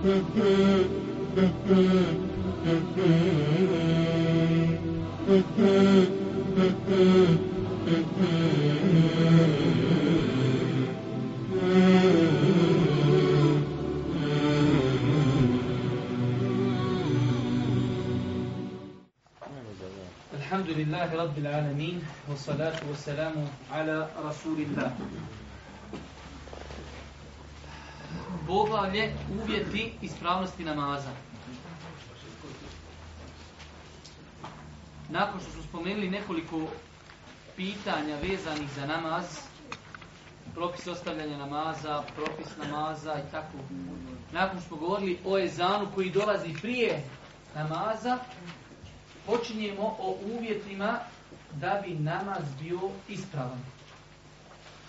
الحمد لله رب العالمين والصلاة والسلام على رسول الله poglavlje uvjeti ispravnosti namaza. Nakon što smo spomenuli nekoliko pitanja vezanih za namaz, propis ostavljanja namaza, propis namaza i tako. Nakon što smo govorili o ezanu koji dolazi prije namaza, počinjemo o uvjetima da bi namaz bio ispravan.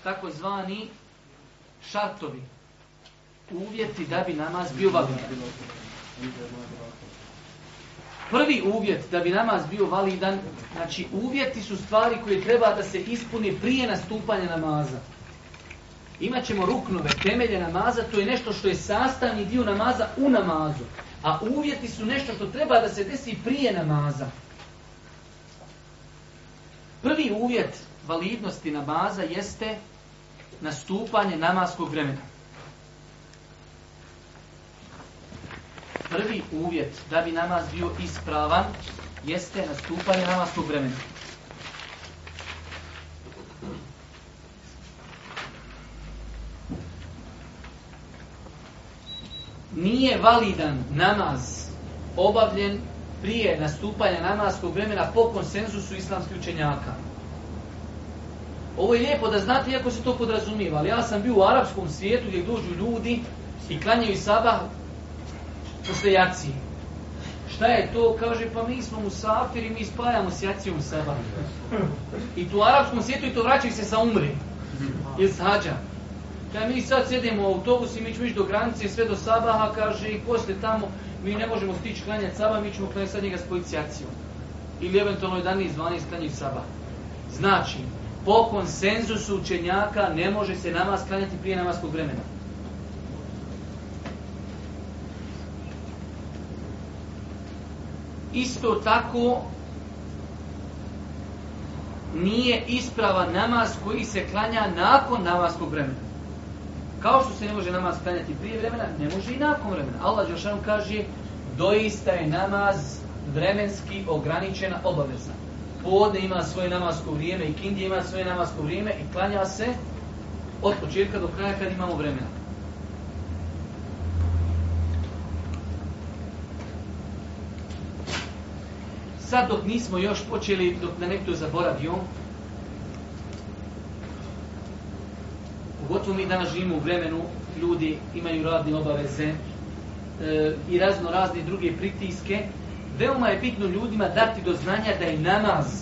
Tako zvani šartovi uvjeti da bi namaz bio validan. Prvi uvjet da bi namaz bio validan, znači uvjeti su stvari koje treba da se ispune prije nastupanja namaza. Imaćemo ruknove, temelje namaza, to je nešto što je sastavni dio namaza u namazu. A uvjeti su nešto što treba da se desi prije namaza. Prvi uvjet validnosti namaza jeste nastupanje namaskog vremena. prvi uvjet da bi namaz bio ispravan jeste nastupanje namaskog vremena. Nije validan namaz obavljen prije nastupanja namaskog vremena po konsenzusu islamskih učenjaka. Ovo je lijepo da znate iako se to podrazumiva, ali ja sam bio u arapskom svijetu gdje dođu ljudi i klanjaju sabah posle jacije. Šta je to? Kaže, pa mi smo musafiri, mi spajamo s jacijom seba. I tu arapskom svijetu i to vraćaju se sa umri. Je sađa. Kaj mi sad sjedemo u autobus i mi ćemo ići do granice sve do sabaha, kaže, i posle tamo mi ne možemo stići klanjati saba, mi ćemo klanjati sad njega spojiti s jacijom. Ili eventualno 11, 12 klanjih saba. Znači, po konsenzusu učenjaka ne može se namaz klanjati prije namaskog vremena. isto tako nije isprava namaz koji se klanja nakon namaskog vremena. Kao što se ne može namaz klanjati prije vremena, ne može i nakon vremena. Allah Đelšanu kaže, doista je namaz vremenski ograničena obaveza. Podne ima svoje namasko vrijeme i kindi ima svoje namasko vrijeme i klanja se od početka do kraja kad imamo vremena. sad dok nismo još počeli, dok ne nekto zaboravio, pogotovo mi danas živimo u vremenu, ljudi imaju radne obaveze e, i razno razne druge pritiske, veoma je bitno ljudima dati do znanja da je namaz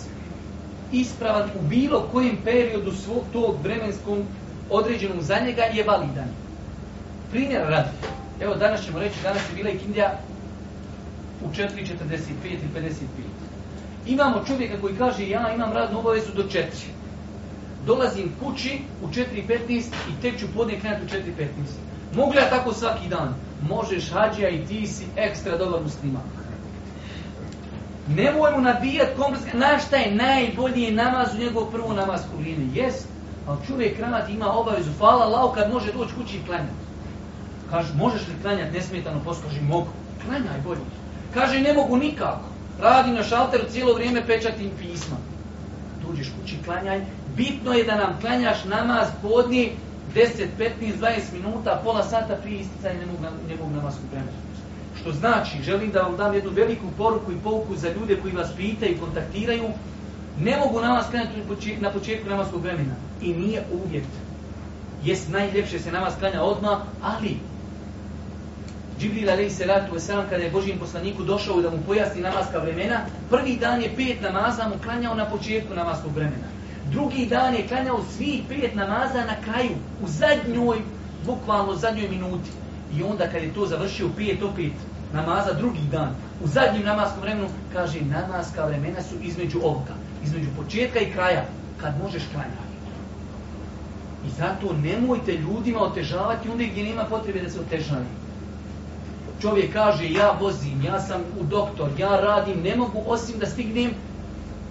ispravan u bilo kojem periodu svog tog vremenskom određenom za njega je validan. Primjer radi. Evo danas ćemo reći, danas je bila i Kindija u 4.45 i 55. Imamo čovjeka koji kaže ja imam radnu obavezu do 4. Dolazim kući u 4.15 i tek ću podne krenati u 4.15. Mogu ja tako svaki dan? Možeš, hađija i ti si ekstra dobar muslima. Ne mojmo nabijat kompleks, na šta je najbolji namaz u njegov prvo namaz u lini. Jest, ali čovjek kramat ima obavezu. Hvala lao kad može doći kući i klanjati. Kaže, možeš li klanjati nesmetano posto? Kaže, mogu. Klanjaj bolje. Kaže, ne mogu nikako. Radi na šalteru cijelo vrijeme pečatim pisma. Duđiš kući, klanjaj. Bitno je da nam klanjaš namaz podnije 10, 15, 20 minuta, pola sata prije isticanja ne mogu, ne mogu namaz u Što znači, želim da vam dam jednu veliku poruku i pouku za ljude koji vas pitaju i kontaktiraju, ne mogu namaz klanjati na početku namazskog vremena. I nije uvjet. Jest najljepše se namaz klanja odmah, ali Džibril alejhi salatu vesselam kada je Božijem poslaniku došao da mu pojasni namaska vremena, prvi dan je pet namaza mu klanjao na početku namaskog vremena. Drugi dan je klanjao svi pet namaza na kraju, u zadnjoj, bukvalno zadnjoj minuti. I onda kad je to završio pet opet namaza drugi dan, u zadnjem namaskom vremenu, kaže namaska vremena su između ovoga, između početka i kraja, kad možeš klanjati. I zato nemojte ljudima otežavati onda gdje nema potrebe da se otežavaju čovjek kaže ja vozim, ja sam u doktor, ja radim, ne mogu osim da stignem,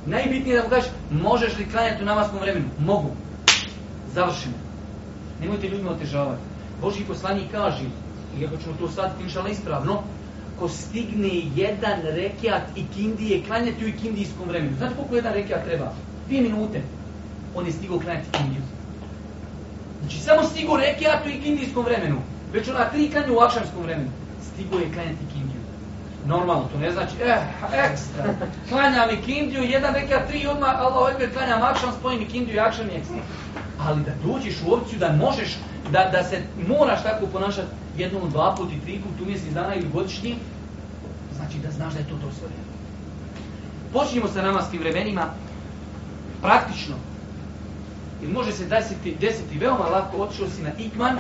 najbitnije da mu kažeš možeš li klanjati u namaskom vremenu? Mogu. Završeno. Nemojte ljudima otežavati. Boži poslanji kaže, iako ćemo to shvatiti, inšala ispravno, ko stigne jedan rekiat ikindije, klanjati u ikindijskom vremenu. Znate koliko jedan rekiat treba? Dvije minute. On je stigao klanjati ikindiju. Znači, samo stigao rekiat u ikindijskom vremenu. Već ona tri klanju u akšamskom vremenu stiguje klanjati kindiju. Normalno, to ne znači, eh, ekstra. Klanja mi kindiju, jedan reka tri, odmah, Allah, ovdje klanja makšan, spoji mi kindiju, jakšan mi ekstra. Ali da dođeš u opciju, da možeš, da, da se moraš tako ponašati jednom, dva put i tri put, tu mjesec dana ili godišnji, znači da znaš da je to dozvoljeno. Počinjemo sa namaskim vremenima, praktično, jer može se desiti, desiti veoma lako, otišao si na ikman,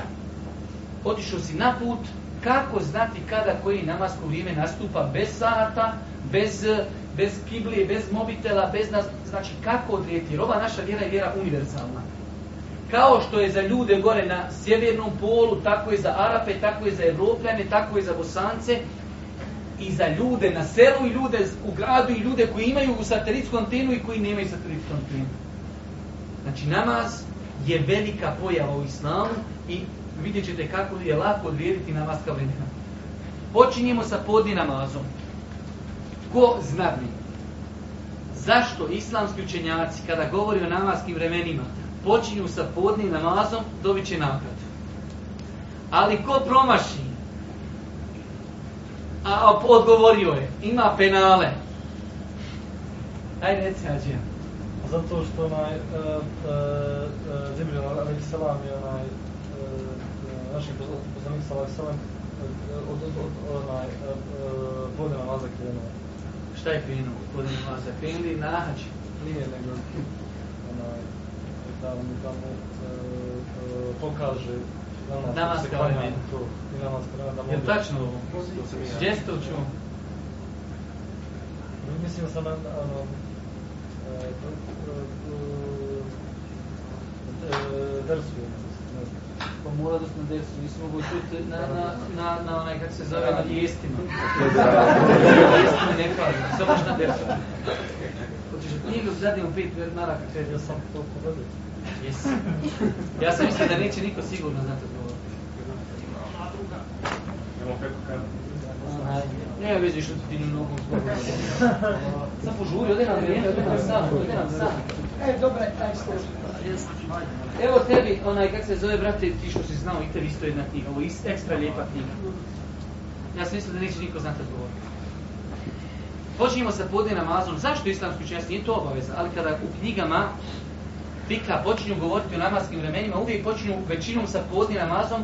otišao si na put, kako znati kada koji namasko vrijeme nastupa bez sahata, bez, bez kiblije, bez mobitela, bez nas, znači kako odrijeti, jer ova naša vjera je vjera univerzalna. Kao što je za ljude gore na sjevernom polu, tako je za Arape, tako je za Evropljane, tako je za Bosance, i za ljude na selu, i ljude u gradu, i ljude koji imaju satelitsku antenu i koji nemaju satelitsku antenu. Znači namaz je velika pojava u islamu i vidjet ćete kako je lako odrijediti namaz kao vrijedi namaz. Počinjemo sa podni namazom. Ko zna mi? Zašto islamski učenjaci, kada govori o namaskim vremenima, počinju sa podni namazom, dobit će nakrat. Ali ko promaši? A odgovorio je, ima penale. Ajde, reci, Ađija. Zato što onaj, uh, uh, uh, Zemljan, ali je onaj, naši poznanik sa ovaj sallam od onaj podne e, e, namaza krenuo. Šta je krenuo? Podne namaza krenuo i na hađi? Nije nego onaj da mu tamo e, pokaže namaz da se klanja to. I namaz krenuo da mu... Je li tačno ovo? Gdje ste učio? Mislim sam na... Ono, Dersu. Dersu. Pa mora da smo desu, nismo go čuti na, na, na, na onaj, kak se zove, na vijestima. Vijestima ne kaže, sve baš na desu. Hoćeš od njega zadnjim u pet vernara, kako je, ja sam to pogledao. Yes. Ja sam mislio da neće niko sigurno znati od ovo. Ne, vezi što ti dinu nogu zbog. Sa požuri, ode nam vrijeme, ode nam sad, ode nam sad. E, dobro, taj što. Evo tebi, onaj, kak se zove, brate, ti što si znao, i tebi isto jedna knjiga, ovo je ekstra lijepa knjiga. Ja sam mislio da neće niko znati odgovor. Počinjemo sa podne namazom. Zašto islamski čest nije to obaveza? Ali kada u knjigama fika počinju govoriti o namazskim vremenima, uvijek počinju većinom sa podne namazom,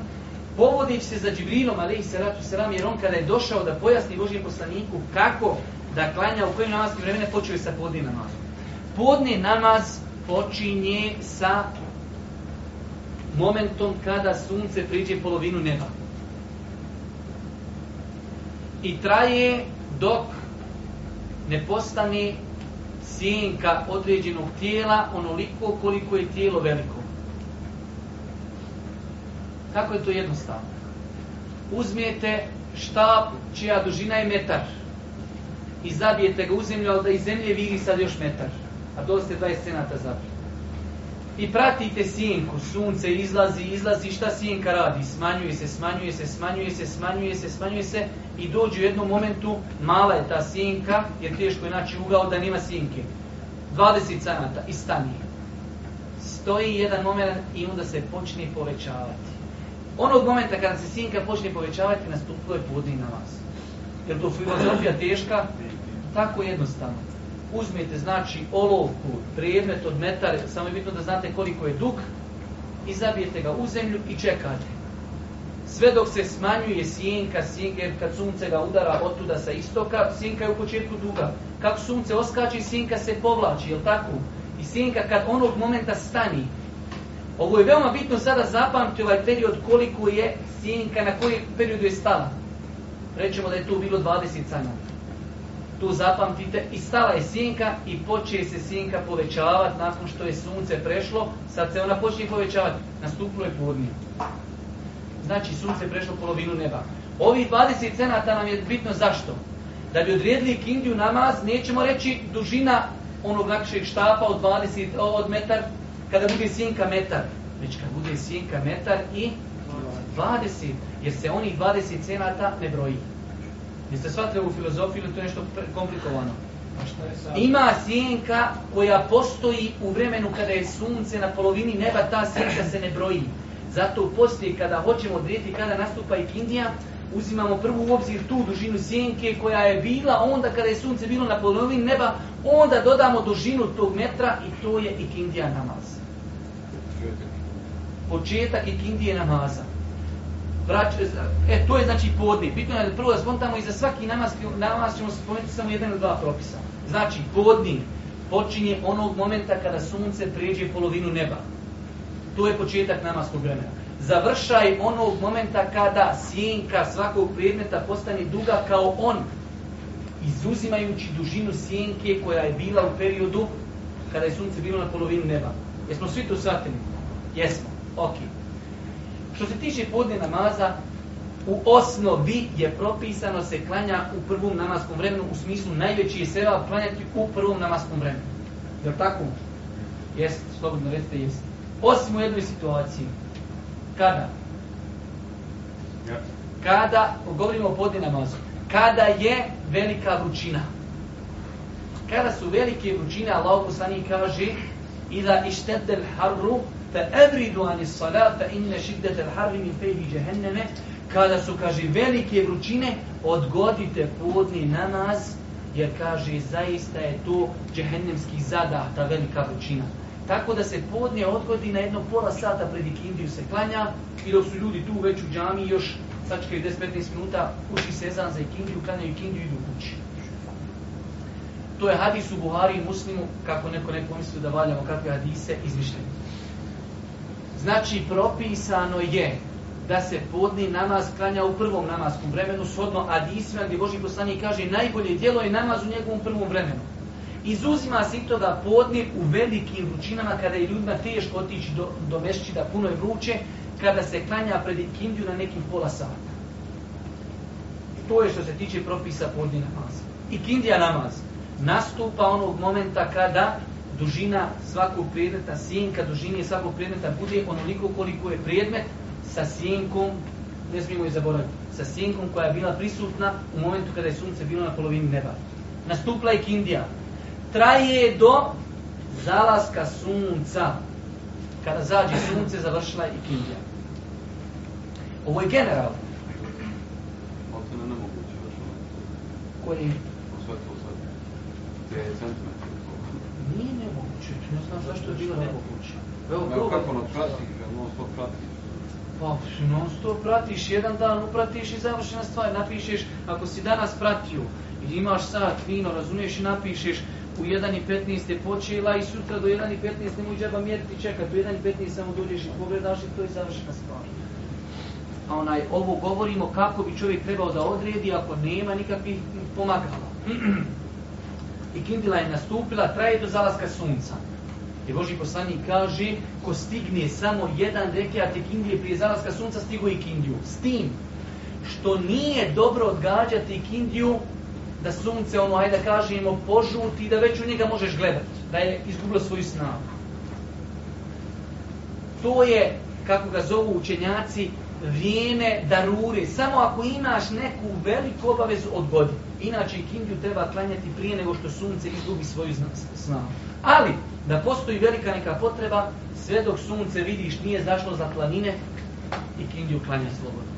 povodeći se za Džibrilom, ali i Seratu Selam, jer on kada je došao da pojasni Božijem poslaniku kako da klanja u kojim namazskim vremenima, počeo je sa podne namazom. Podne namaz počinje sa momentom kada sunce priđe polovinu neba. I traje dok ne postane sjenka određenog tijela onoliko koliko je tijelo veliko. Kako je to jednostavno? Uzmijete štap čija dužina je metar i zabijete ga u zemlju, ali da iz zemlje viri sad još metar a dosta je 20 cenata za I pratite sinku, sunce izlazi, izlazi, šta sinka radi? Smanjuje se, smanjuje se, smanjuje se, smanjuje se, smanjuje se i dođe u jednom momentu, mala je ta sinka, jer teško je naći ugao da nima sinke. 20 cenata i stani. Stoji jedan moment i onda se počne povećavati. Onog momenta kada se sinka počne povećavati, nastupuje podni na vas. Jer to filozofija teška, tako jednostavno uzmete znači olovku, predmet od metara, samo je bitno da znate koliko je dug, i zabijete ga u zemlju i čekate. Sve dok se smanjuje sjenka, sjenka jer kad sunce ga udara otuda sa istoka, sjenka je u početku duga. Kako sunce oskače, sjenka se povlači, je tako? I sjenka kad onog momenta stani, ovo je veoma bitno sada zapamtiti ovaj period koliko je sjenka, na koji periodu je stala. Rećemo da je to bilo 20 sanjata. To zapamtite. I stala je sjenka i počeje se sjenka povećavati nakon što je sunce prešlo. Sad se ona počinje povećavati. Nastupilo je podnije. Znači, sunce prešlo polovinu neba. Ovi 20 cenata nam je bitno zašto? Da bi odrijedili kindiju namaz, nećemo reći dužina onog lakšeg štapa od 20 od metar, kada bude sjenka metar. Već kad bude sjenka metar i 20, jer se oni 20 cenata ne broji. Jeste shvatili ovu filozofiju ili to je nešto komplikovano? Ima sjenka koja postoji u vremenu kada je sunce na polovini neba, ta sjenka se ne broji. Zato poslije kada hoćemo odrediti kada nastupa ikindija, uzimamo prvu u obzir tu dužinu sjenke koja je bila onda kada je sunce bilo na polovini neba, onda dodamo dužinu tog metra i to je ikindija namaz. Početak ikindije namaza vrać, e, to je znači podni. Bitno je da prvo da spontamo i za svaki namaz, namaz ćemo spomenuti samo jedan ili dva propisa. Znači, podni počinje onog momenta kada sunce pređe polovinu neba. To je početak namaskog vremena. Završaj onog momenta kada sjenka svakog predmeta postane duga kao on, izuzimajući dužinu sjenke koja je bila u periodu kada je sunce bilo na polovinu neba. Jesmo svi to shvatili? Jesmo. Okej. Okay. Što se tiče podne namaza, u osnovi je propisano se klanja u prvom namaskom vremenu, u smislu najveći je seba klanjati u prvom namaskom vremenu. Je li tako? Jest, slobodno recite, jest. Osim u jednoj situaciji. Kada? Kada, govorimo o podne namazu, kada je velika vrućina? Kada su velike vrućine, Allah poslanih kaže, ila ištetel harru, فأبردوا عن الصلاة فإن شدة الحر من فيه جهنم kada su, kaže, velike vrućine, odgodite podni namaz, jer, kaže, zaista je to džehennemski zadah, ta velika vrućina. Tako da se podnje odgodi na jedno pola sata pred ikindiju se klanja i dok su ljudi tu već u džami još sačkaju 10-15 minuta, uši sezan za ikindiju, klanjaju ikindiju i idu kući. To je hadis u Buhari i Muslimu, kako neko neko mislio da valjamo kakve hadise, izmišljaju. Znači, propisano je da se podni namaz klanja u prvom namaskom vremenu, shodno Adisvan, gdje Boži poslanik kaže najbolje dijelo je namaz u njegovom prvom vremenu. Izuzima se i to da podni u velikim vrućinama, kada je ljudima teško otići do, do mešći, da puno je vruće, kada se klanja pred ikindiju na nekim pola sata. To je što se tiče propisa podni namaz. Ikindija namaz nastupa onog momenta kada dužina svakog predmeta, sjenka dužine svakog predmeta bude onoliko koliko je predmet sa sjenkom, ne smijemo je zaboraviti, sa sjenkom koja je bila prisutna u momentu kada je sunce bilo na polovini neba. Nastupla je Kindija. Traje do zalaska sunca. Kada zađe sunce, završila je Kindija. Ovo je general. Ocena ne moguće. Koji? Osvetlo sad. Gdje je centimetar? Nije nemoguće. Ne znam zašto je bilo nemoguće. Evo, Evo kako ono prati, on to prati. Pa, non stop pratiš, jedan dan upratiš i završena stvar, napišeš, ako si danas pratio i imaš sat, vino, razumiješ i napišeš, u 1.15 je počela i sutra do 1.15 nemoj džaba mjeriti čekat, u 1.15 samo dođeš i pogledaš i to je završena stvar. A onaj, ovo govorimo kako bi čovjek trebao da odredi ako nema nikakvih pomagala. i kindila je nastupila, traje do zalaska sunca. I Boži poslanji kaže, ko stigne samo jedan rekiat i kindije prije zalaska sunca, stigu i kindiju. S tim, što nije dobro odgađati i kindiju, da sunce, ono, hajde da kažemo, požuti i da već u njega možeš gledat, da je izgubilo svoju snagu. To je, kako ga zovu učenjaci, vrijeme da ruri. Samo ako imaš neku veliku obavezu, odgoditi. Inače, kindju treba klanjati prije nego što sunce izgubi svoju snagu. Ali, da postoji velika neka potreba, sve dok sunce vidiš nije zašlo za planine, i kindju klanja slobodno.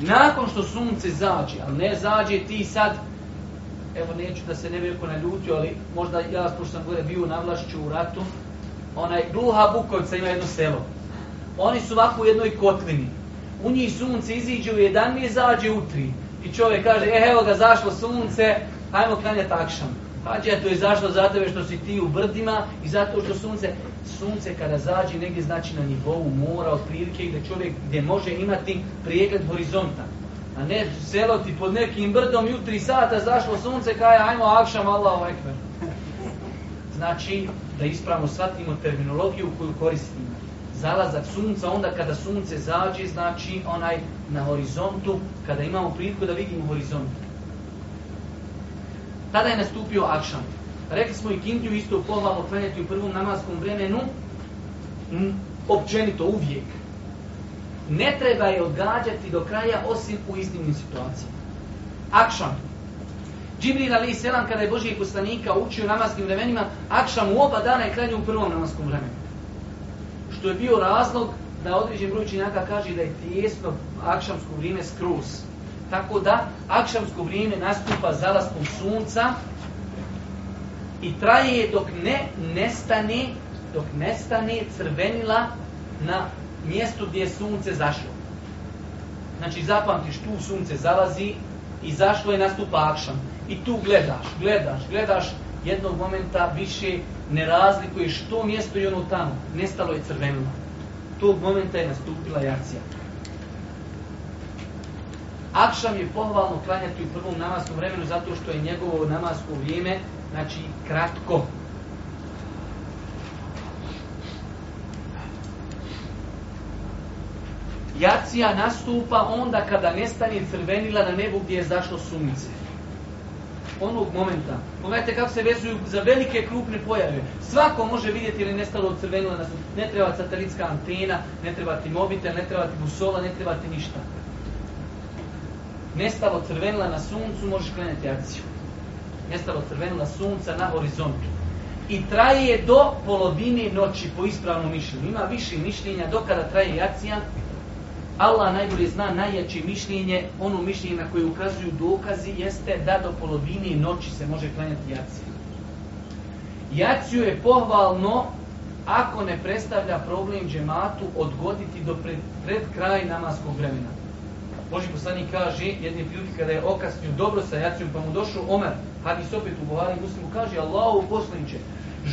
Nakon što sunce zađe, ali ne zađe ti sad, evo neću da se ne bih naljutio, ali možda ja, pošto sam gore bio na vlašću u ratu, onaj gluha Bukovica ima jedno selo. Oni su ovako u jednoj kotlini. U njih sunce iziđe u 11, zađe u 3 i čovjek kaže, e, evo ga, zašlo sunce, hajmo klanjati akšan. Hađe, to je zašlo zato što si ti u brdima i zato što sunce, sunce kada zađe negdje znači na nivou mora, otprilike gdje čovjek gdje može imati prijegled horizonta. A ne selo ti pod nekim brdom, jutri sata zašlo sunce, kaj, hajmo akšan, Allahu ekber. Znači, da ispravno shvatimo terminologiju koju koristimo zalazak sunca, onda kada sunce zađe, znači onaj na horizontu, kada imamo priliku da vidimo horizont. Tada je nastupio akšan. Rekli smo i kintju isto u pohvalu u prvom namaskom vremenu, m, općenito uvijek. Ne treba je odgađati do kraja osim u iznimnim situacijama. Akšan. Džibril Ali Selam kada je Božijeg poslanika učio namaskim vremenima, akšan u oba dana je krenio u prvom namaskom vremenu što je bio razlog da određen broj učenjaka kaže da je tijesno akšamsko vrijeme skroz. Tako da, akšamsko vrijeme nastupa zalaskom sunca i traje dok ne nestane, dok nestane crvenila na mjestu gdje je sunce zašlo. Znači, zapamtiš, tu sunce zalazi i zašlo je nastupa akšan. I tu gledaš, gledaš, gledaš, jednog momenta više ne razlikuje što mjesto i ono tamo. Nestalo je crvenilo. Tog momenta je nastupila jacija. Akšam je pohvalno klanjati u prvom namaskom vremenu zato što je njegovo namasko vrijeme, znači, kratko. Jacija nastupa onda kada nestane crvenila na nebu gdje je zašlo sunice onog momenta. Pogledajte kako se vezuju za velike krupne pojave. Svako može vidjeti ili nestalo od crvenila na sud. Ne treba satelitska antena, ne treba ti mobitel, ne treba ti busola, ne treba ti ništa. Nestalo crvenila na suncu, možeš krenuti akciju. Nestalo crvenila sunca na horizontu. I traje do polovine noći, po ispravnom mišljenju. Ima više mišljenja dokada traje akcija, Allah najbolje zna najjače mišljenje, ono mišljenje na koje ukazuju dokazi jeste da do polovine noći se može klanjati jaciju. Jaciju je pohvalno ako ne predstavlja problem džematu odgoditi do pred, pred kraj namaskog vremena. Boži poslanik kaže jedne prilike kada je okasnio dobro sa jacijom pa mu došao Omer, hadis opet u Buhari muslimu, kaže Allahu poslaniće,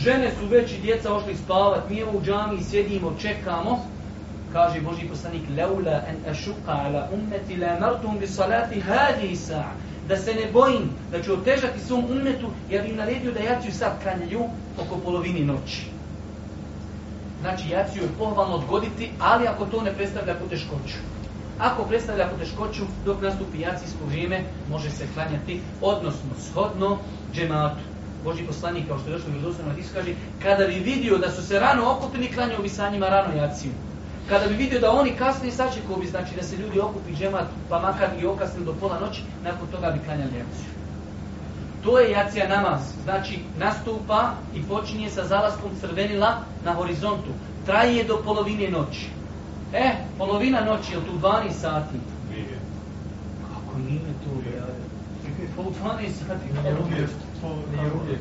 žene su već i djeca ošli spavat, mi evo u džami sjedimo, čekamo, kaže Boži poslanik leula en ashuqa ala ummati la martum bi salati hadi sa da se ne bojim da ću otežati svom ummetu ja bih naredio da jaciju sad kranjaju oko polovini noći znači jaciju je pohvalno odgoditi ali ako to ne predstavlja poteškoću Ako predstavlja poteškoću, dok nastupi jacijsko vrijeme, može se klanjati, odnosno, shodno džematu. Boži poslanik, kao što je došlo u Jerusalem, kaže, kada bi vidio da su se rano okupili, klanjao bi sa njima rano jaciju kada bi vidio da oni kasni sači ko bi znači da se ljudi okupi džemat pa makar i okasni do pola noći nakon toga bi klanjali jaciju to je jacija namaz znači nastupa i počinje sa zalaskom crvenila na horizontu traje do polovine noći e polovina noći je tu 12 sati kako nije to je po 12 sati nije uvijek nije uvijek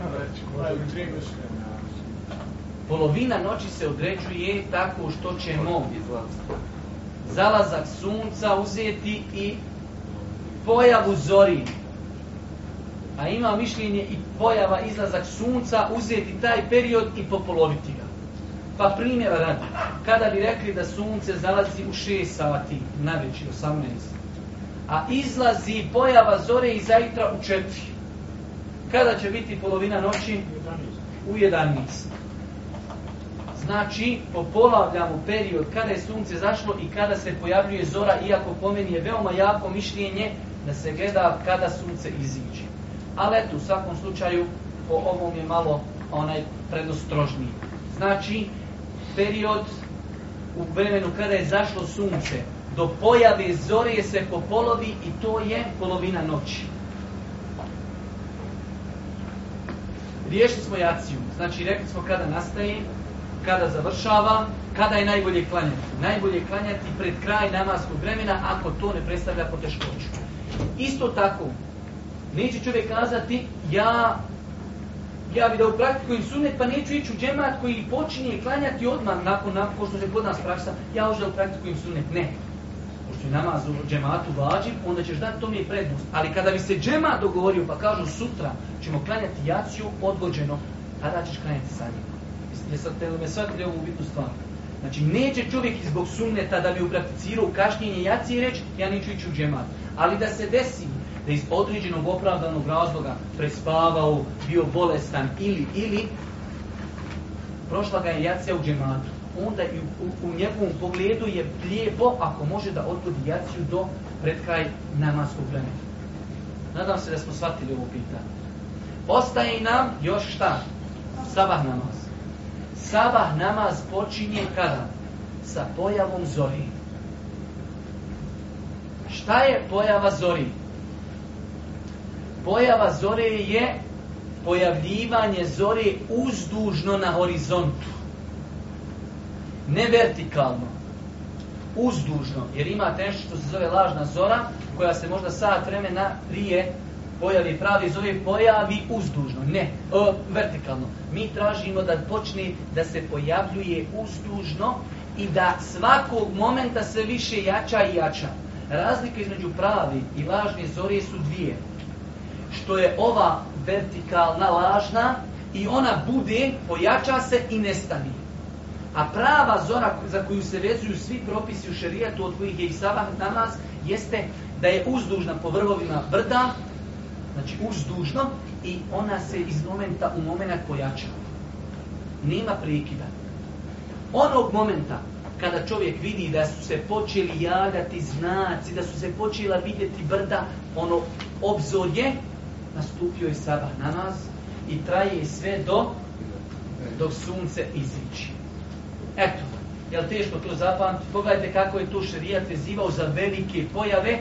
Polovina noći se određuje tako što ćemo zalazak sunca uzeti i pojavu zori. A ima mišljenje i pojava izlazak sunca uzeti taj period i popoloviti ga. Pa primjera radi, kada bi rekli da sunce zalazi u 6 sati, na veći 18, a izlazi pojava zore i zajtra u 4, kada će biti polovina noći? U 11. Znači, popolavljamo period kada je sunce zašlo i kada se pojavljuje zora, iako po meni je veoma jako mišljenje da se gleda kada sunce iziđe. Ali eto, u svakom slučaju, po ovom je malo onaj predostrožniji. Znači, period u vremenu kada je zašlo sunce, do pojave zore se popolovi i to je polovina noći. Riješili smo jaciju. Znači, rekli smo kada nastaje, kada završava, kada je najbolje klanjati. Najbolje klanjati pred kraj namaskog vremena, ako to ne predstavlja poteškoću. Isto tako, neće čovjek kazati, ja ja bi da upraktikujem sunet, pa neću ići u džemat koji počinje klanjati odmah nakon, nakon što se kod nas praksa, ja už da upraktikujem sunet. Ne. Pošto je namaz u džematu vađim, onda ćeš dati, to mi je prednost. Ali kada bi se džemat dogovorio, pa kažu sutra ćemo klanjati jaciju odvođeno, tada ćeš klanjati sa njima. Jeste li me shvatili ovu bitnu stvar? Znači, neće čovjek zbog sunneta da bi uprakticirao kašnjenje jaci reč, ja neću ići u džemat. Ali da se desi da iz određenog opravdanog razloga prespavao, bio bolestan ili, ili, prošla ga je jacija u džematu. Onda i u, u, u njegovom pogledu je lijepo ako može da odgodi jaciju do pred kraj namaskog vremena. Nadam se da smo shvatili ovo pitanje. Ostaje nam još šta? Sabah namaz. Sabah namaz počinje kada? Sa pojavom zori. Šta je pojava zori? Pojava zore je pojavljivanje zore uzdužno na horizontu. Ne vertikalno. Uzdužno. Jer ima tenšće što se zove lažna zora koja se možda sad vremena prije pojavi pravi zove pojavi uzdužno, ne, o, e, vertikalno. Mi tražimo da počne da se pojavljuje uzdužno i da svakog momenta se više jača i jača. Razlika između pravi i lažne zore su dvije. Što je ova vertikalna lažna i ona bude, pojača se i nestani. A prava zora za koju se vezuju svi propisi u šerijatu od kojih je i sabah namaz, jeste da je uzdužna po vrhovima brda, znači uzdužno i ona se iz momenta u momenta pojača. Nema prekida. Onog momenta kada čovjek vidi da su se počeli jagati znaci, da su se počela vidjeti brda, ono obzor je, nastupio je sabah namaz i traje sve do dok sunce izići. Eto, je li teško to zapamtiti? Pogledajte kako je to šerijat vezivao za velike pojave,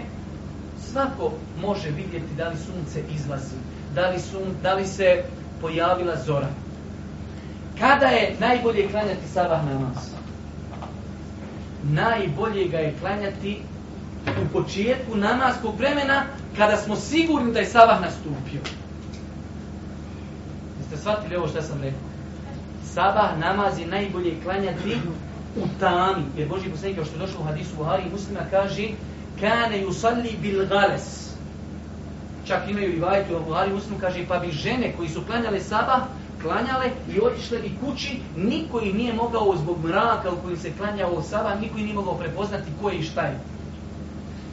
svako može vidjeti da li sunce izlazi, da li, sun, da li se pojavila zora. Kada je najbolje klanjati sabah namaz? Najbolje ga je klanjati u početku namaskog vremena kada smo sigurni da je sabah nastupio. Jeste shvatili ovo što sam rekao? Sabah namaz je najbolje klanjati u tami. Jer Boži poslanik, kao što je došlo u hadisu Buhari i muslima, kaže kane yusalli bil gales. Čak imaju i vajti u Abuhari Usnu, kaže, pa bi žene koji su klanjale saba, klanjale i otišle i kući, niko ih nije mogao zbog mraka u kojim se klanjao saba, niko ih nije mogao prepoznati ko je i šta je.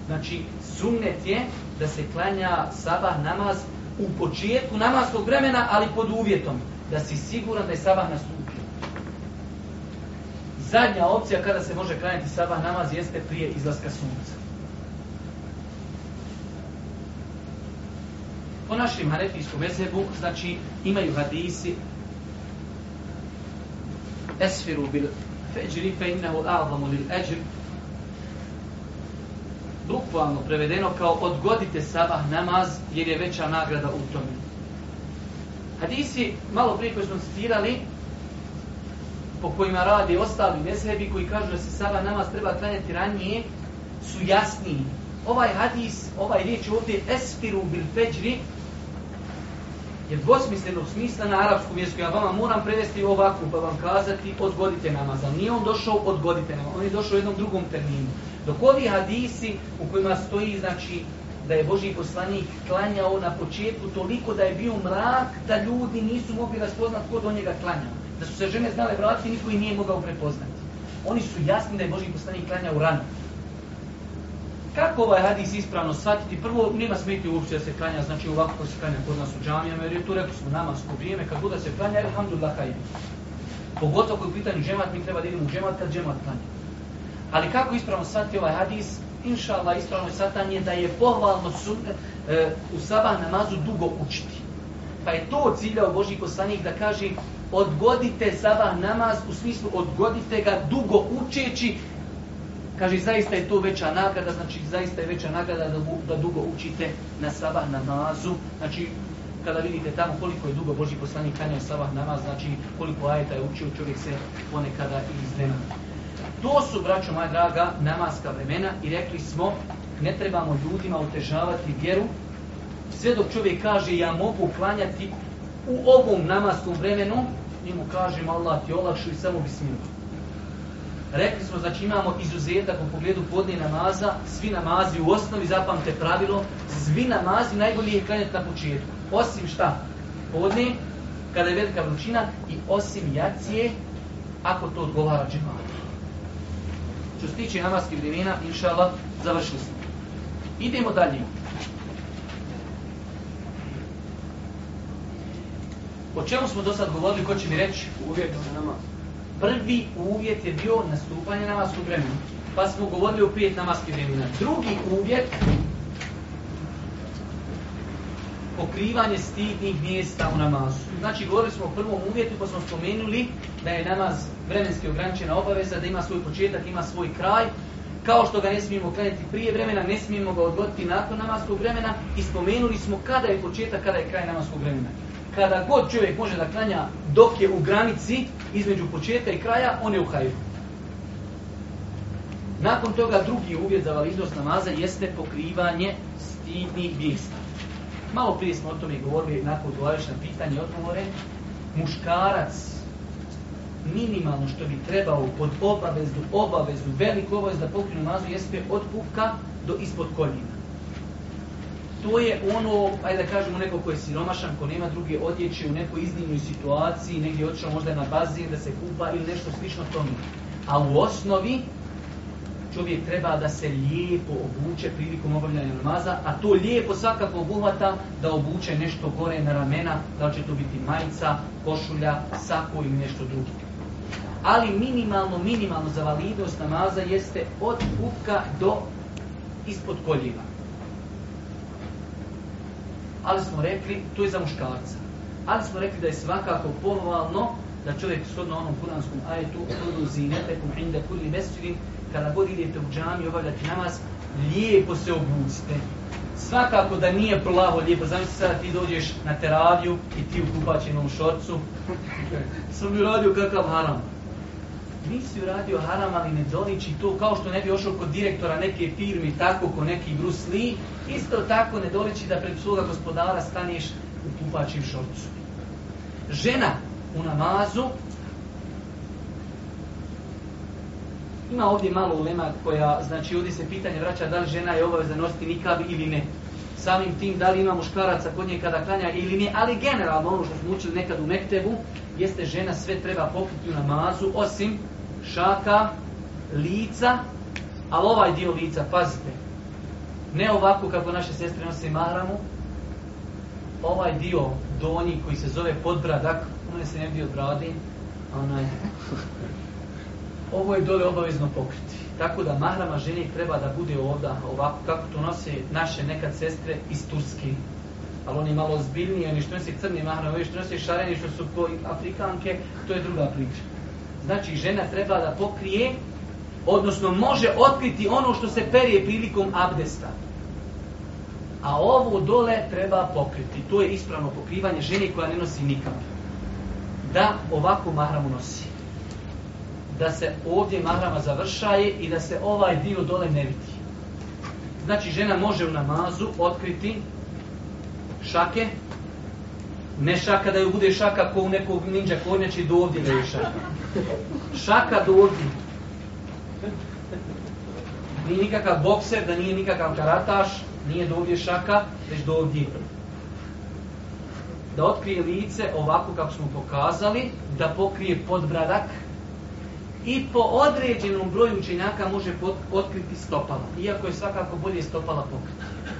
Znači, sumnet je da se klanja saba namaz u početku namaskog vremena, ali pod uvjetom da si siguran da je saba nastupio. Zadnja opcija kada se može klanjati saba namaz jeste prije izlaska sunca. Po našem hanefijskom mezhebu, znači, imaju hadisi Esfiru bil feđri fe innehu a'zamu lil eđr Bukvalno prevedeno kao odgodite sabah namaz jer je veća nagrada u tome. Hadisi malo prije koji smo citirali po kojima radi ostali mezhebi koji kažu da se sabah namaz treba klanjati ranije su jasniji. Ovaj hadis, ovaj riječ ovdje Esfiru bil feđri je dvosmislenog smisla na arapskom jeziku. Ja vama moram prevesti ovako pa vam kazati odgodite namaz. Ali nije on došao odgodite namaz. On je došao u jednom drugom terminu. Dok ovi hadisi u kojima stoji znači da je Boži poslanik klanjao na početku toliko da je bio mrak da ljudi nisu mogli raspoznat ko do njega klanjao. Da su se žene znale vratiti, niko i nije mogao prepoznati. Oni su jasni da je Boži poslanik klanjao u ranu. Kako ovaj hadis ispravno shvatiti? Prvo, nema smetnje uopće da se klanja, znači ovako koji se klanja kod nas u džamijama, jer je tu rekli smo namasko vrijeme, kad god se klanja, alhamdulillah, hajim. Pogotovo koji je pitanju džemat, mi treba da idemo u džemat kad džemat klanja. Ali kako ispravno shvatiti ovaj hadis? Inša Allah, ispravno je satan je da je pohvalno su, e, u sabah namazu dugo učiti. Pa je to ciljao Boži poslanik da kaže odgodite sabah namaz, u smislu odgodite ga dugo učeći, Kaže, zaista je to veća nagrada, znači zaista je veća nagrada da, bu, da dugo učite na sabah namazu. Znači, kada vidite tamo koliko je dugo Boži poslanik kanja je sabah namaz, znači koliko ajeta je učio, čovjek se ponekada i iznena. To su, braćo moja draga, namaska vremena i rekli smo, ne trebamo ljudima otežavati vjeru. Sve dok čovjek kaže, ja mogu klanjati u ovom namaskom vremenu, njemu kažem, Allah ti olakšu i samo bismillah. Rekli smo, znači imamo izuzetak u pogledu podne namaza, svi namazi u osnovi, zapamte pravilo, svi namazi najbolje je klanjati na početku. Osim šta? Podne, kada je velika vrućina, i osim jacije, ako to odgovara džemata. Što se tiče namazke vremena, inša Allah, završili smo. Idemo dalje. O čemu smo do sad govorili, ko će mi reći? Uvjetno namaz prvi uvjet je bio nastupanje namaskog vremena. Pa smo govorili o prijet namaskog vremena. Drugi uvjet pokrivanje stidnih mjesta u namazu. Znači, govorili smo o prvom uvjetu, pa smo spomenuli da je namaz vremenski ograničena obaveza, da ima svoj početak, ima svoj kraj. Kao što ga ne smijemo krenuti prije vremena, ne smijemo ga odgoditi nakon namaskog vremena i spomenuli smo kada je početak, kada je kraj namaskog vremena kada god čovjek može da klanja dok je u granici između početka i kraja, on je u hajru. Nakon toga drugi uvjet za validnost namaza jeste pokrivanje stidnih mjesta. Malo prije smo o tome govorili, jednako odgovarajući na pitanje i odgovore, muškarac minimalno što bi trebao pod obaveznu, obaveznu, veliku obavez da pokrije namazu jeste od kuka do ispod koljina to je ono, ajde da kažemo, neko ko je siromašan, ko nema druge odjeće u nekoj iznimnoj situaciji, negdje odšao možda na bazin da se kupa ili nešto slično tome. A u osnovi čovjek treba da se lijepo obuče prilikom obavljanja namaza, a to lijepo svakako obuhvata da obuče nešto gore na ramena, da li će to biti majica, košulja, sako ili nešto drugo. Ali minimalno, minimalno za validnost namaza jeste od kupka do ispod koljiva ali smo rekli, to je za muškarca, ali smo rekli da je svakako pohvalno da čovjek shodno onom kuranskom ajetu kudu zinetekum inda kulli mesjidin kada god idete u džami obavljati namaz, lijepo se obucite. Svakako da nije plavo lijepo, zamisli sada ti dođeš na teraviju i ti u kupačenom šorcu. Sam mi radio kakav haram nisi uradio haram, ali ne doliči to, kao što ne bi ošao kod direktora neke firme, tako ko neki Bruce Lee, isto tako ne doliči da pred svoga gospodara staneš u pupačim šorcu. Žena u namazu, ima ovdje malo ulema koja, znači ovdje se pitanje vraća da li žena je obavezna nositi nikab ili ne samim tim da li ima muškaraca kod nje kada klanja ili ne, ali generalno ono što smo učili nekad u Mektevu, jeste žena sve treba pokriti u namazu, osim šaka, lica, ali ovaj dio lica, pazite, ne ovako kako naše sestre nose mahramu, ovaj dio donji koji se zove podbradak, onaj se ne bi odbradi, onaj, ovo je dole obavezno pokriti. Tako da mahrama žene treba da bude ovda, ovako, kako to nose naše nekad sestre iz Turske. Ali oni malo zbiljniji, oni što nose crni mahrama, oni što nose šareni, što su to afrikanke, to je druga priča. Znači, žena treba da pokrije, odnosno može otkriti ono što se perije prilikom abdesta. A ovo dole treba pokriti. To je ispravno pokrivanje žene koja ne nosi nikak. Da ovako mahramu nosi da se ovdje mahrama završaje i da se ovaj dio dole ne vidi. Znači, žena može u namazu otkriti šake, ne šaka da ju bude šaka ko u nekog ninja konjači do ovdje da je šaka. Šaka do ovdje. Nije nikakav bokser, da nije nikakav karataš, nije do ovdje šaka, već do ovdje. Da otkrije lice ovako kako smo pokazali, da pokrije podbradak, bradak, i po određenom broju učenjaka može otkriti stopala, iako je svakako bolje stopala pokriti.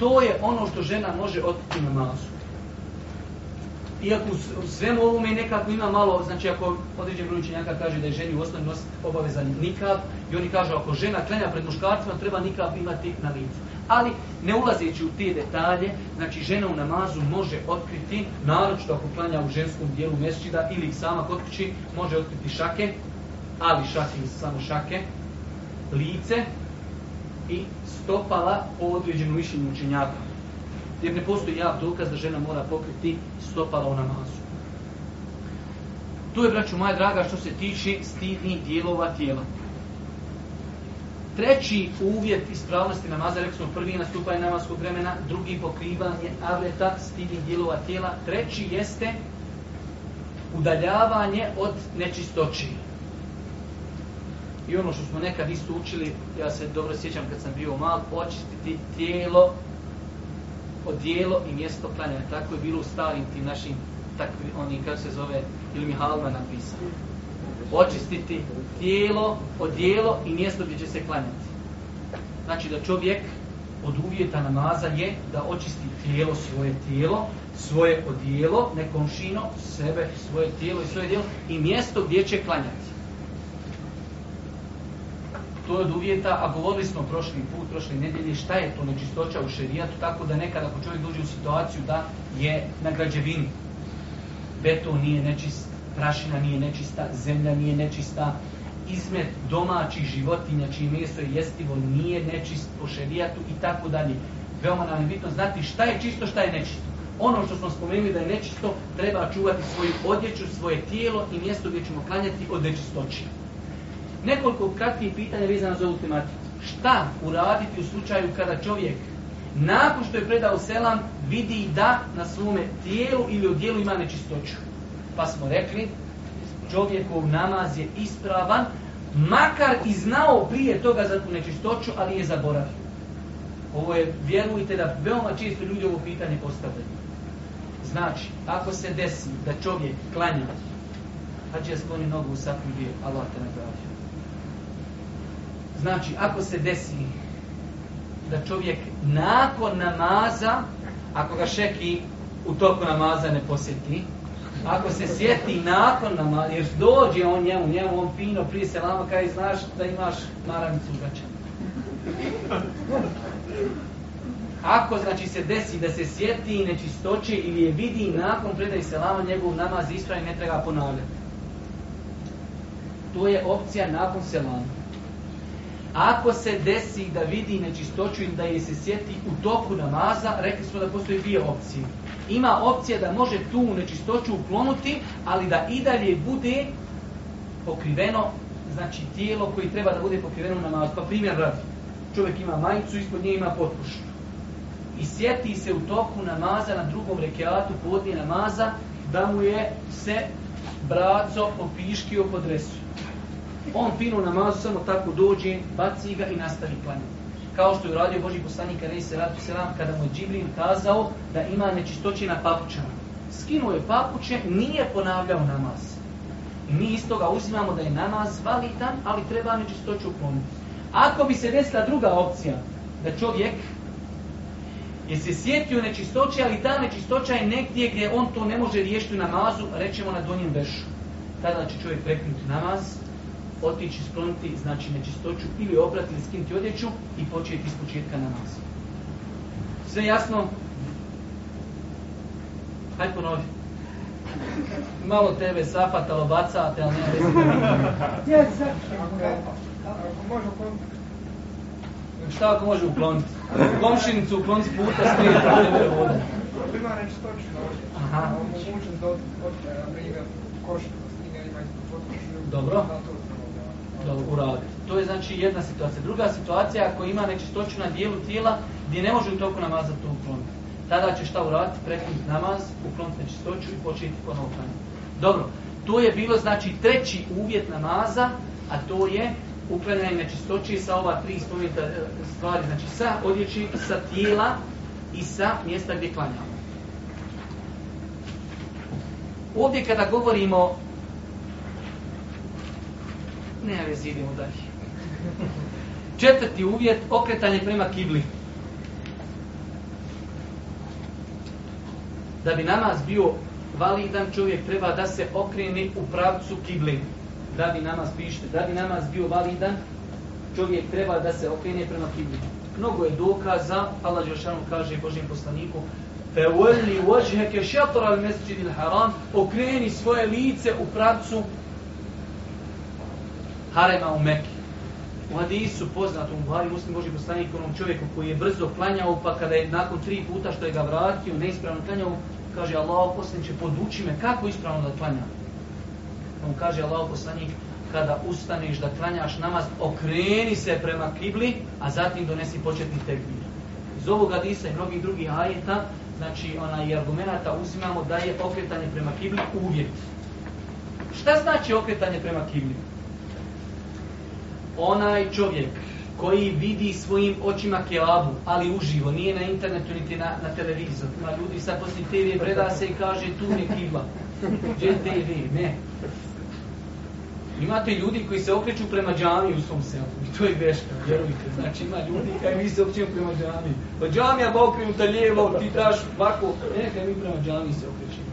To je ono što žena može otkriti na masu. Iako u svemu ovome nekako ima malo, znači ako određen broj učenjaka kaže da je ženi u osnovi nos obavezan nikav, i oni kažu ako žena klenja pred muškarcima, treba nikav imati na licu. Ali, ne ulazeći u te detalje, znači žena u namazu može otkriti, naročito ako klanja u ženskom dijelu mjesečida ili sama kod kući, može otkriti šake, ali šakim samo šake, lice i stopala po određenom mišljenju učenjaka. Jer ne postoji jav dokaz da žena mora pokriti stopala u namazu. Tu je, braću moja draga, što se tiče stidnih dijelova tijela. Treći uvjet ispravnosti namaza, rekli smo prvi nastupanje namazskog vremena, drugi pokrivanje avreta stidnih dijelova tijela. Treći jeste udaljavanje od nečistoći. I ono što smo nekad isto učili, ja se dobro sjećam kad sam bio mal, očistiti tijelo, odijelo i mjesto klanjanja. Tako je bilo u starim tim našim, takvi, oni, kako se zove, ili Mihalma napisao. Očistiti tijelo, odijelo i mjesto gdje će se klanjati. Znači da čovjek od uvjeta namaza je da očisti tijelo, svoje tijelo, svoje odijelo, nekom šino, sebe, svoje tijelo i svoje dijelo i mjesto gdje će klanjati to je od uvjeta, a govorili smo prošli put, prošli nedjelje, šta je to nečistoća u šerijatu, tako da nekad ako čovjek dođe u situaciju da je na građevini, beton nije nečist, prašina nije nečista, zemlja nije nečista, izmet domaćih životinja čije mjesto je jestivo nije nečist po šerijatu i tako dalje. Veoma nam je bitno znati šta je čisto, šta je nečisto. Ono što smo spomenuli da je nečisto, treba čuvati svoju odjeću, svoje tijelo i mjesto gdje ćemo klanjati od nečistoćija nekoliko kratkih pitanja vezana za ovu tematiku. Šta uraditi u slučaju kada čovjek nakon što je predao selam vidi da na svome tijelu ili u dijelu ima nečistoću? Pa smo rekli, čovjekov namaz je ispravan, makar i znao prije toga za tu nečistoću, ali je zaboravio. Ovo je, vjerujte da veoma često ljudi ovo pitanje postavljaju. Znači, ako se desi da čovjek klanja, pa će skloni nogu u sapnu gdje Allah te nagradio. Znači, ako se desi da čovjek nakon namaza, ako ga šeki u toku namaza ne posjeti, ako se sjeti nakon namaza, jer dođe on njemu, njemu on fino prije se lama, kaj znaš da imaš maranicu ugača. Ako znači se desi da se sjeti nečistoće ili je vidi nakon predaj se lama, njegov namaz ispravi ne treba ponavljati. To je opcija nakon selama. Ako se desi da vidi nečistoću ili da je se sjeti u toku namaza, rekli smo da postoji dvije opcije. Ima opcija da može tu nečistoću uklonuti, ali da i dalje bude pokriveno, znači tijelo koje treba da bude pokriveno namaz. Pa primjer radi, čovjek ima majicu, ispod nje ima potpušnju. I sjeti se u toku namaza na drugom rekeatu, podnije namaza, da mu je se braco opiškio pod resu on pinu namazu, samo tako dođe, baci ga i nastavi klanjati. Kao što je uradio Boži poslanik Ali Seratu Selam, kada mu je Džibrin kazao da ima nečistoće na papućama. Skinuo je papuće, nije ponavljao namaz. I mi iz toga uzimamo da je namaz validan, ali treba nečistoću ponuditi. Ako bi se desila druga opcija, da čovjek je se sjetio nečistoće, ali ta nečistoća je negdje gdje on to ne može riješiti u namazu, rećemo na donjem vešu. Tada će čovjek prekinuti namaz, otići skloniti znači nečistoću ili oprati ili skinuti odjeću i početi iz početka na nas. Sve jasno? Hajde ponovi. Malo tebe safata, obacate, ali nema vezi. Yes, Šta ako može ukloniti? Komšinicu uklon s puta stoji tamo vode. Ima nečistoću na ovdje. Aha. Mogućem da odpira, ali ima košina, ima ispod potrošnju. Dobro. Da to uraditi. To je znači jedna situacija. Druga situacija ako ima nečistoću na dijelu tijela gdje ne može u toku namaza to ukloniti. Tada će šta uraditi? Prekniti namaz, ukloniti nečistoću i početi ponovno klanjati. Dobro, to je bilo znači treći uvjet namaza, a to je uklanjanje nečistoće sa ova tri spomenuta e, stvari, znači sa odjeći, sa tijela i sa mjesta gdje klanjamo. Ovdje kada govorimo ne, ja vezi idemo dalje. Četvrti uvjet, okretanje prema kibli. Da bi namaz bio validan čovjek treba da se okrene u pravcu kibli. Da bi namaz pište, da bi namaz bio validan čovjek treba da se okrene prema kibli. Mnogo je dokaza, Allah Đošanu kaže Božim poslaniku, فَوَلِّ وَجْهَكَ شَطْرَ الْمَسْجِدِ الْحَرَامِ Okreni svoje lice u pravcu harema u Mekke. U hadisu poznatom Buhari muslim Boži poslanik onom čovjeku koji je brzo klanjao pa kada je nakon tri puta što je ga vratio neispravno klanjao, kaže Allah poslanik će poduči me kako ispravno da klanja. On kaže Allah poslanik kada ustaneš da klanjaš namaz okreni se prema kibli a zatim donesi početni tekbir. Iz ovog hadisa i mnogih drugih ajeta znači ona i argumenta uzimamo da je okretanje prema kibli uvjet. Šta znači okretanje prema kibli? onaj čovjek koji vidi svojim očima kelabu, ali uživo, nije na internetu niti na, na televizor. Ima ljudi sa posti TV breda se i kaže tu ne kibla. Gdje TV? Ne. Imate ljudi koji se okreću prema džami u svom selu. I to je greška, vjerujte. Znači ima ljudi kaj mi se okrećemo prema džami. Pa džami je okrenuta lijevo, ti daš ovako. Ne, kaj mi prema džami se okrećemo.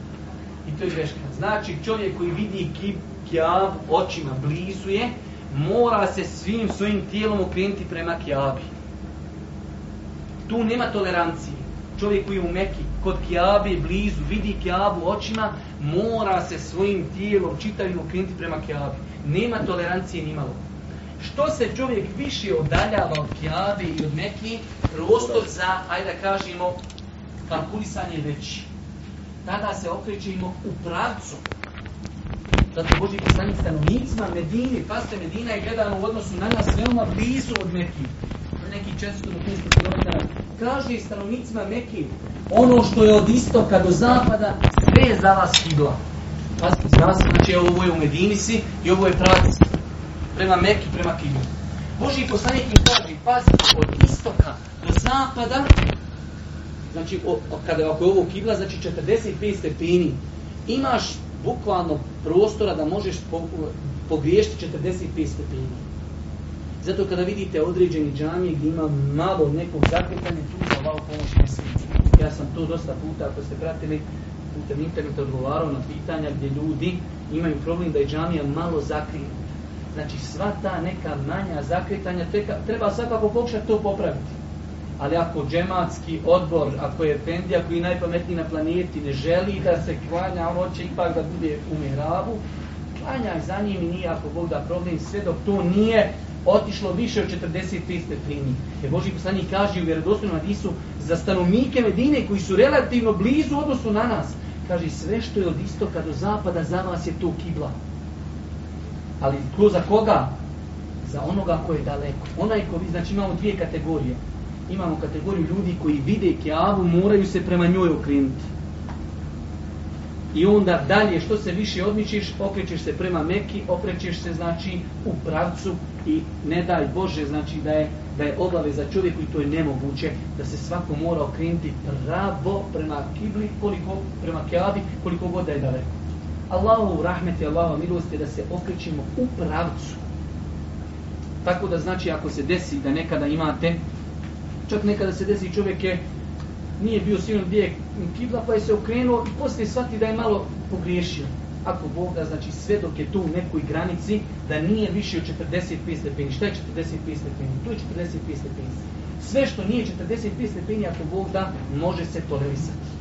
I to je greška. Znači čovjek koji vidi kib, kjab, očima blizu je, mora se svim svojim tijelom okrenuti prema Kijabi. Tu nema tolerancije. Čovjek koji je u Meki, kod Kijabi, blizu, vidi Kijabu očima, mora se svojim tijelom čitavim okrenuti prema Kijabi. Nema tolerancije nimalo. Što se čovjek više odaljava od Kijabi i od Meki, prostor za, ajde da kažemo, kalkulisanje veći. Tada se okrećemo u pravcu Zato Boži poslanik stanovnicima Medini, paste Medina je gledano u odnosu na nas veoma blizu od Meki. Na neki 400 do 500 km. Kaže stanovnicima Meki, ono što je od istoka do zapada, sve je za vas kibla. Paste, za vas, znači ovo je u Medini si i ovo je pravac. Prema Meki, prema kibli. Boži poslanik im kaže, paste, od istoka do zapada, znači o, kada ako je ovo kibla, znači 45 stepeni, imaš bukvalno prostora da možeš pogriješiti 45 stepenja. Zato kada vidite određeni džamije gdje ima malo nekog zakretanja, tu za ovaj pomoć na svijetu. Ja sam to dosta puta, ako ste pratili, putem interneta odgovarao na pitanja gdje ljudi imaju problem da je džamija malo zakrijeta. Znači sva ta neka manja zakretanja treka, treba svakako pokušati to popraviti ali ako džematski odbor, ako je pendija koji je najpametniji na planeti, ne želi da se klanja, on hoće ipak da bude u mihrabu, klanjaj za njim i nije ako Bog da problem, sve dok to nije otišlo više od 43 stepini. Jer Boži poslanji kaže u vjerodostojnom Adisu za stanovnike Medine koji su relativno blizu odnosu na nas. Kaže, sve što je od istoka do zapada za vas je to kibla. Ali ko za koga? Za onoga ko je daleko. Onaj ko vi, znači imamo dvije kategorije imamo kategoriju ljudi koji vide kjavu, moraju se prema njoj okrenuti. I onda dalje, što se više odmičiš, okrećeš se prema Meki, okrećeš se, znači, u pravcu i ne daj Bože, znači, da je, da je oglave za čovjeku i to je nemoguće, da se svako mora okrenuti pravo prema Kibli, koliko, prema Kjavi, koliko god da je daleko. Allahu rahmet i Allahu milost je da se okrećemo u pravcu. Tako da, znači, ako se desi da nekada imate čak nekada se desi čovjek je nije bio sigurno gdje je kibla pa je se okrenuo i poslije shvati da je malo pogriješio. Ako Boga, znači sve dok je tu u nekoj granici, da nije više od 45 stepeni. Šta je 45 stepeni? Tu je 45 stepeni. Sve što nije 45 stepeni, ako Bog da, može se tolerisati.